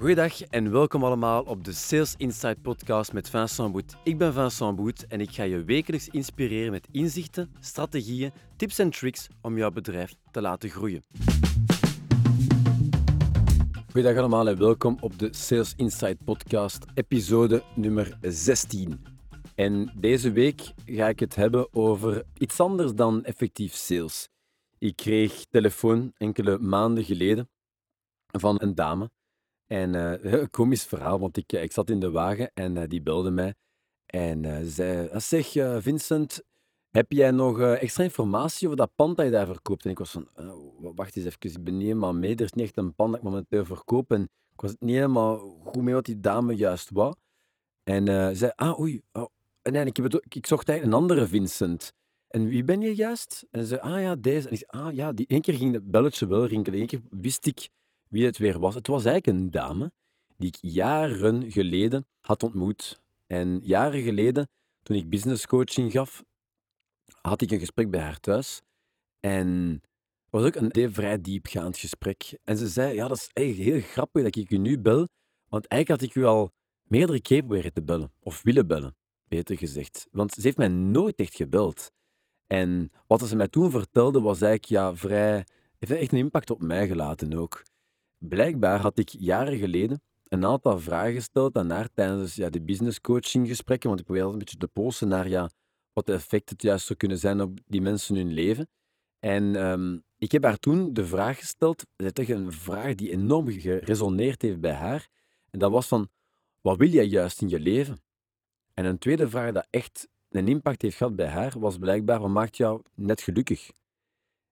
Goedendag en welkom allemaal op de Sales Insight podcast met Vincent Boet. Ik ben Vincent Boet en ik ga je wekelijks inspireren met inzichten, strategieën, tips en tricks om jouw bedrijf te laten groeien. Goedendag allemaal en welkom op de Sales Insight podcast, episode nummer 16. En deze week ga ik het hebben over iets anders dan effectief sales. Ik kreeg telefoon enkele maanden geleden van een dame en uh, een komisch verhaal, want ik, eh, ik zat in de wagen en uh, die belde mij. En uh, zei, zeg Vincent, heb jij nog extra informatie over dat pand dat je daar verkoopt? En ik was van, wacht eens even, ik ben niet helemaal mee. Er is niet echt een pand dat ik momenteel verkoop. En ik was niet helemaal goed mee wat die dame juist wou. En zei, ah oei, oh. nee, ik, heb ik zocht eigenlijk een andere Vincent. En wie ben je juist? En ze zei, ah ja, deze. En ik zei, ah ja, die één keer ging het belletje wel rinkelen. Eén keer wist ik wie het weer was. Het was eigenlijk een dame die ik jaren geleden had ontmoet. En jaren geleden, toen ik business coaching gaf, had ik een gesprek bij haar thuis. En het was ook een vrij diepgaand gesprek. En ze zei, ja, dat is eigenlijk heel grappig dat ik u nu bel, want eigenlijk had ik u al meerdere keer proberen te bellen. Of willen bellen, beter gezegd. Want ze heeft mij nooit echt gebeld. En wat ze mij toen vertelde, was eigenlijk ja, vrij... heeft echt een impact op mij gelaten ook. Blijkbaar had ik jaren geleden een aantal vragen gesteld aan haar tijdens ja, de business coaching gesprekken, want ik probeer altijd een beetje te polsen naar ja, wat de effecten het juist zou kunnen zijn op die mensen hun leven. En ehm, ik heb haar toen de vraag gesteld, is een vraag die enorm geresoneerd heeft bij haar. En dat was van, wat wil jij juist in je leven? En een tweede vraag dat echt een impact heeft gehad bij haar, was blijkbaar, wat maakt jou net gelukkig?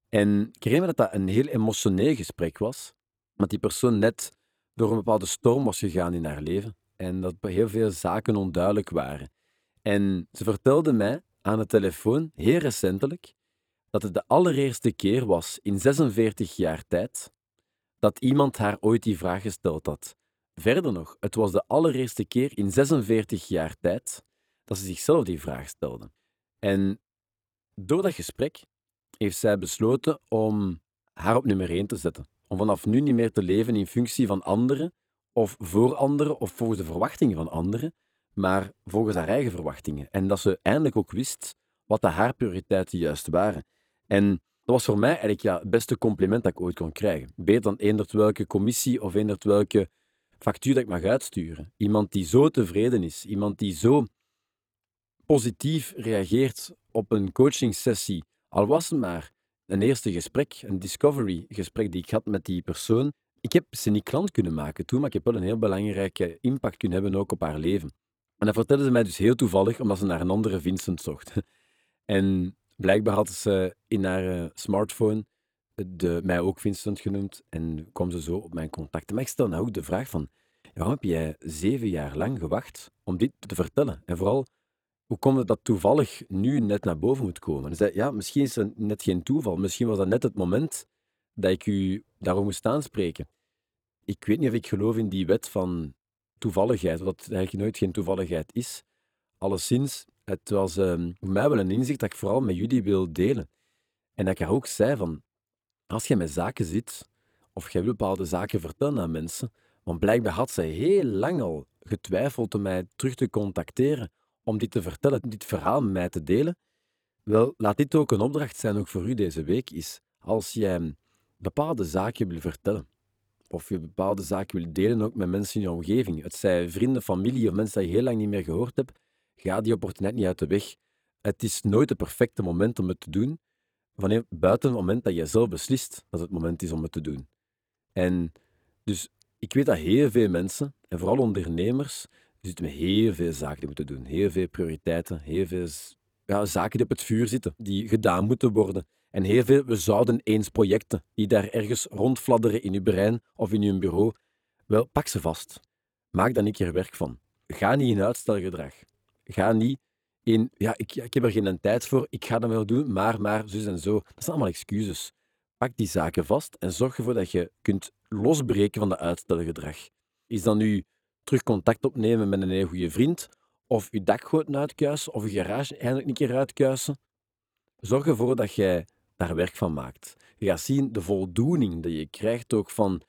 En ik herinner me dat dat een heel emotioneel gesprek was, dat die persoon net door een bepaalde storm was gegaan in haar leven en dat heel veel zaken onduidelijk waren. En ze vertelde mij aan de telefoon, heel recentelijk, dat het de allereerste keer was in 46 jaar tijd dat iemand haar ooit die vraag gesteld had. Verder nog, het was de allereerste keer in 46 jaar tijd dat ze zichzelf die vraag stelde. En door dat gesprek heeft zij besloten om haar op nummer 1 te zetten om vanaf nu niet meer te leven in functie van anderen, of voor anderen, of volgens de verwachtingen van anderen, maar volgens haar eigen verwachtingen. En dat ze eindelijk ook wist wat de haar prioriteiten juist waren. En dat was voor mij eigenlijk ja, het beste compliment dat ik ooit kon krijgen. Beter dan eendert welke commissie of eendert welke factuur dat ik mag uitsturen. Iemand die zo tevreden is, iemand die zo positief reageert op een coachingsessie, al was het maar een eerste gesprek, een discovery gesprek die ik had met die persoon. Ik heb ze niet klant kunnen maken toen, maar ik heb wel een heel belangrijke impact kunnen hebben ook op haar leven. En dat vertelde ze mij dus heel toevallig, omdat ze naar een andere Vincent zocht. En blijkbaar had ze in haar eh, smartphone de, mij ook Vincent genoemd en kwam ze zo op mijn contacten. Maar ik stel nou ook de vraag van, waarom heb jij zeven jaar lang gewacht om dit te vertellen? En vooral, hoe komt het dat toevallig nu net naar boven moet komen? zei, ja, misschien is het net geen toeval. Misschien was dat net het moment dat ik u daarom moest aanspreken. Ik weet niet of ik geloof in die wet van toevalligheid, wat eigenlijk nooit geen toevalligheid is. Alleszins, het was um, voor mij wel een inzicht dat ik vooral met jullie wil delen. En dat ik ook zei van, als je met zaken zit, of je wil bepaalde zaken vertellen aan mensen, want blijkbaar had zij heel lang al getwijfeld om mij terug te contacteren, om dit te vertellen, dit verhaal met mij te delen. Wel, laat dit ook een opdracht zijn, ook voor u deze week, is als jij bepaalde zaken wil vertellen, of je bepaalde zaken wil delen ook met mensen in je omgeving, het zijn vrienden, familie of mensen die je heel lang niet meer gehoord hebt, ga die opportuniteit niet uit de weg. Het is nooit het perfecte moment om het te doen, wanneer, buiten het moment dat jij zelf beslist dat het moment is om het te doen. En dus ik weet dat heel veel mensen, en vooral ondernemers, je zit met heel veel zaken die moeten doen. Heel veel prioriteiten, heel veel ja, zaken die op het vuur zitten, die gedaan moeten worden. En heel veel, we zouden eens projecten die daar ergens rondfladderen in je brein of in je bureau. Wel, pak ze vast. Maak daar een keer werk van. Ga niet in uitstelgedrag. Ga niet in, ja, ik, ik heb er geen tijd voor, ik ga dat wel doen, maar, maar, zus en zo. Dat zijn allemaal excuses. Pak die zaken vast en zorg ervoor dat je kunt losbreken van dat uitstelgedrag. Is dat nu terug contact opnemen met een heel goede vriend, of je dakgoot uitkuisen, of je garage eindelijk een keer uitkuisen. Zorg ervoor dat jij daar werk van maakt. Je gaat zien de voldoening die je krijgt ook van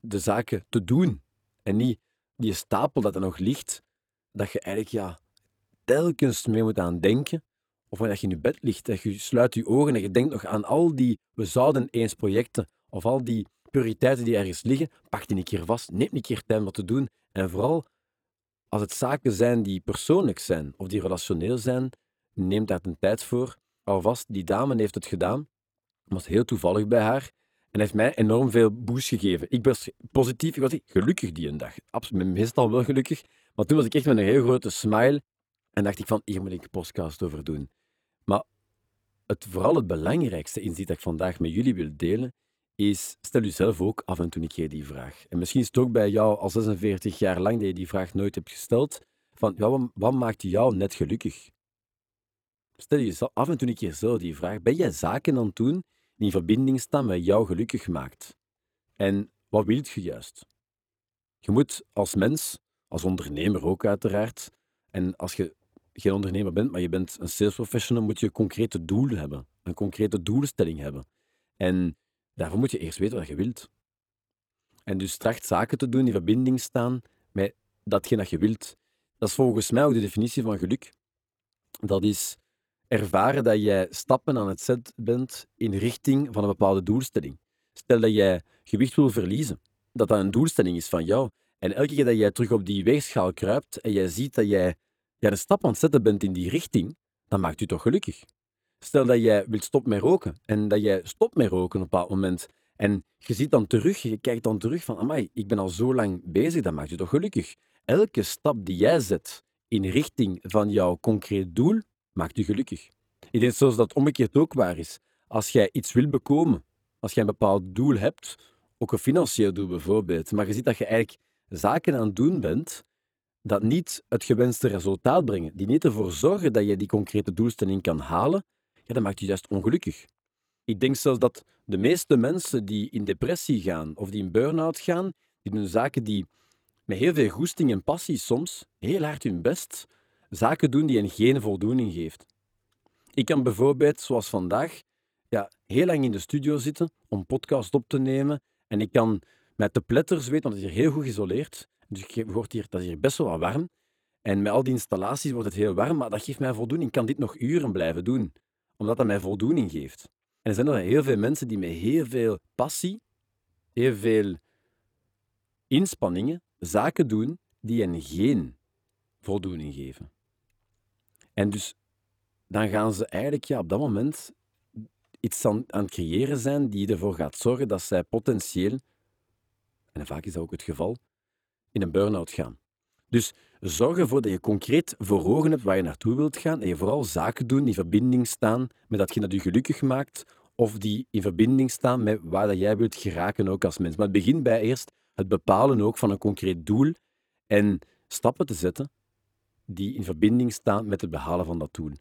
de zaken te doen En niet die stapel dat er nog ligt, dat je eigenlijk ja, telkens mee moet aan denken. Of wanneer je in je bed ligt, dat je sluit je ogen en je denkt nog aan al die we zouden eens projecten of al die prioriteiten die ergens liggen, pak die een keer vast, neem een keer tijd om dat te doen. En vooral als het zaken zijn die persoonlijk zijn of die relationeel zijn, neem daar een tijd voor. Alvast, die dame heeft het gedaan, was heel toevallig bij haar en heeft mij enorm veel boost gegeven. Ik was positief, ik was gelukkig die een dag. Absoluut, meestal wel gelukkig, maar toen was ik echt met een heel grote smile en dacht ik van, hier moet ik een podcast over doen. Maar het, vooral het belangrijkste inzicht dat ik vandaag met jullie wil delen, is stel jezelf ook af en toe een keer die vraag. En misschien is het ook bij jou al 46 jaar lang dat je die vraag nooit hebt gesteld, van ja, wat, wat maakt jou net gelukkig? Stel je af en toe een keer zo die vraag, ben jij zaken aan het doen die in verbinding staan met jou gelukkig maakt? En wat wilt je juist? Je moet als mens, als ondernemer ook uiteraard, en als je geen ondernemer bent, maar je bent een sales professional, moet je concrete doel hebben, een concrete doelstelling hebben. En daarvoor moet je eerst weten wat je wilt. En dus tracht zaken te doen die in verbinding staan met datgene dat je wilt. Dat is volgens mij ook de definitie van geluk. Dat is ervaren dat jij stappen aan het zetten bent in richting van een bepaalde doelstelling. Stel dat jij gewicht wil verliezen, dat dat een doelstelling is van jou. En elke keer dat jij terug op die weegschaal kruipt en jij ziet dat jij, jij een stap aan het zetten bent in die richting, dan maakt u toch gelukkig. Stel dat jij wilt stoppen met roken en dat jij stopt met roken op een bepaald moment en je ziet dan terug, je kijkt dan terug van, amai, ik ben al zo lang bezig, dat maakt je toch gelukkig. Elke stap die jij zet in richting van jouw concreet doel, maakt je gelukkig. Ik denk zoals dat omgekeerd ook waar is. Als jij iets wil bekomen, als jij een bepaald doel hebt, ook een financieel doel bijvoorbeeld, maar je ziet dat je eigenlijk zaken aan het doen bent dat niet het gewenste resultaat brengen, die niet ervoor zorgen dat je die concrete doelstelling kan halen, ja, dat maakt je juist ongelukkig. Ik denk zelfs dat de meeste mensen die in depressie gaan of die in burn-out gaan, die doen zaken die met heel veel goesting en passie soms heel hard hun best zaken doen die hen geen voldoening geeft. Ik kan bijvoorbeeld, zoals vandaag, ja, heel lang in de studio zitten om podcast op te nemen en ik kan met de pletters weten, want het is hier heel goed geïsoleerd, dus je hoort hier, dat is hier best wel wat warm. En met al die installaties wordt het heel warm, maar dat geeft mij voldoening. Ik kan dit nog uren blijven doen, omdat dat mij voldoening geeft. En er zijn er heel veel mensen die met heel veel passie, heel veel inspanningen, zaken doen die hen geen voldoening geven. En dus dan gaan ze eigenlijk ja, op dat moment iets aan, aan het creëren zijn die ervoor gaat zorgen dat zij potentieel, en vaak is dat ook het geval, in een burn-out gaan. Dus zorg ervoor dat je concreet voor ogen hebt waar je naartoe wilt gaan en je vooral zaken doen die in verbinding staan met datgene dat je gelukkig maakt of die in verbinding staan met waar dat jij wilt geraken ook als mens. Maar het begint bij eerst het bepalen ook van een concreet doel en stappen te zetten die in verbinding staan met het behalen van dat doel.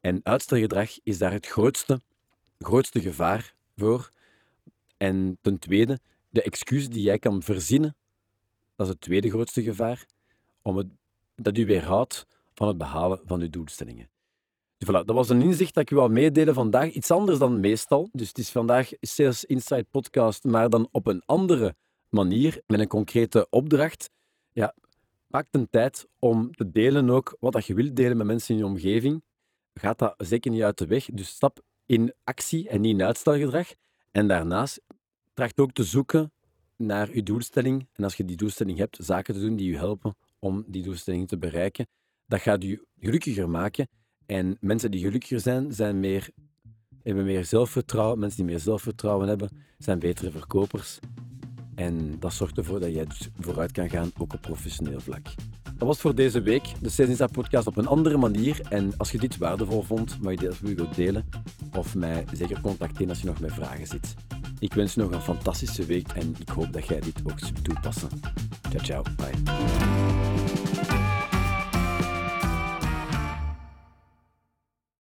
En uitstelgedrag is daar het grootste, grootste gevaar voor. En ten tweede, de excuus die jij kan verzinnen, dat is het tweede grootste gevaar, om het, dat u weerhoudt van het behalen van uw doelstellingen. Dus voilà, dat was een inzicht dat ik u wou meedelen vandaag. Iets anders dan meestal. Dus het is vandaag Sales Insight Podcast, maar dan op een andere manier, met een concrete opdracht. Ja, maak een tijd om te delen ook wat dat je wilt delen met mensen in je omgeving. Gaat dat zeker niet uit de weg. Dus stap in actie en niet in uitstelgedrag. En daarnaast tracht ook te zoeken naar je doelstelling. En als je die doelstelling hebt, zaken te doen die je helpen om die doelstelling te bereiken. Dat gaat je gelukkiger maken. En mensen die gelukkiger zijn, zijn meer, hebben meer zelfvertrouwen. Mensen die meer zelfvertrouwen hebben, zijn betere verkopers. En dat zorgt ervoor dat jij dus vooruit kan gaan, ook op professioneel vlak. Dat was voor deze week de Sales podcast op een andere manier. En als je dit waardevol vond, mag je dit wilt delen. Of mij zeker contacteren als je nog met vragen zit. Ik wens je nog een fantastische week en ik hoop dat jij dit ook zult toepassen. Ciao, ciao. Bye.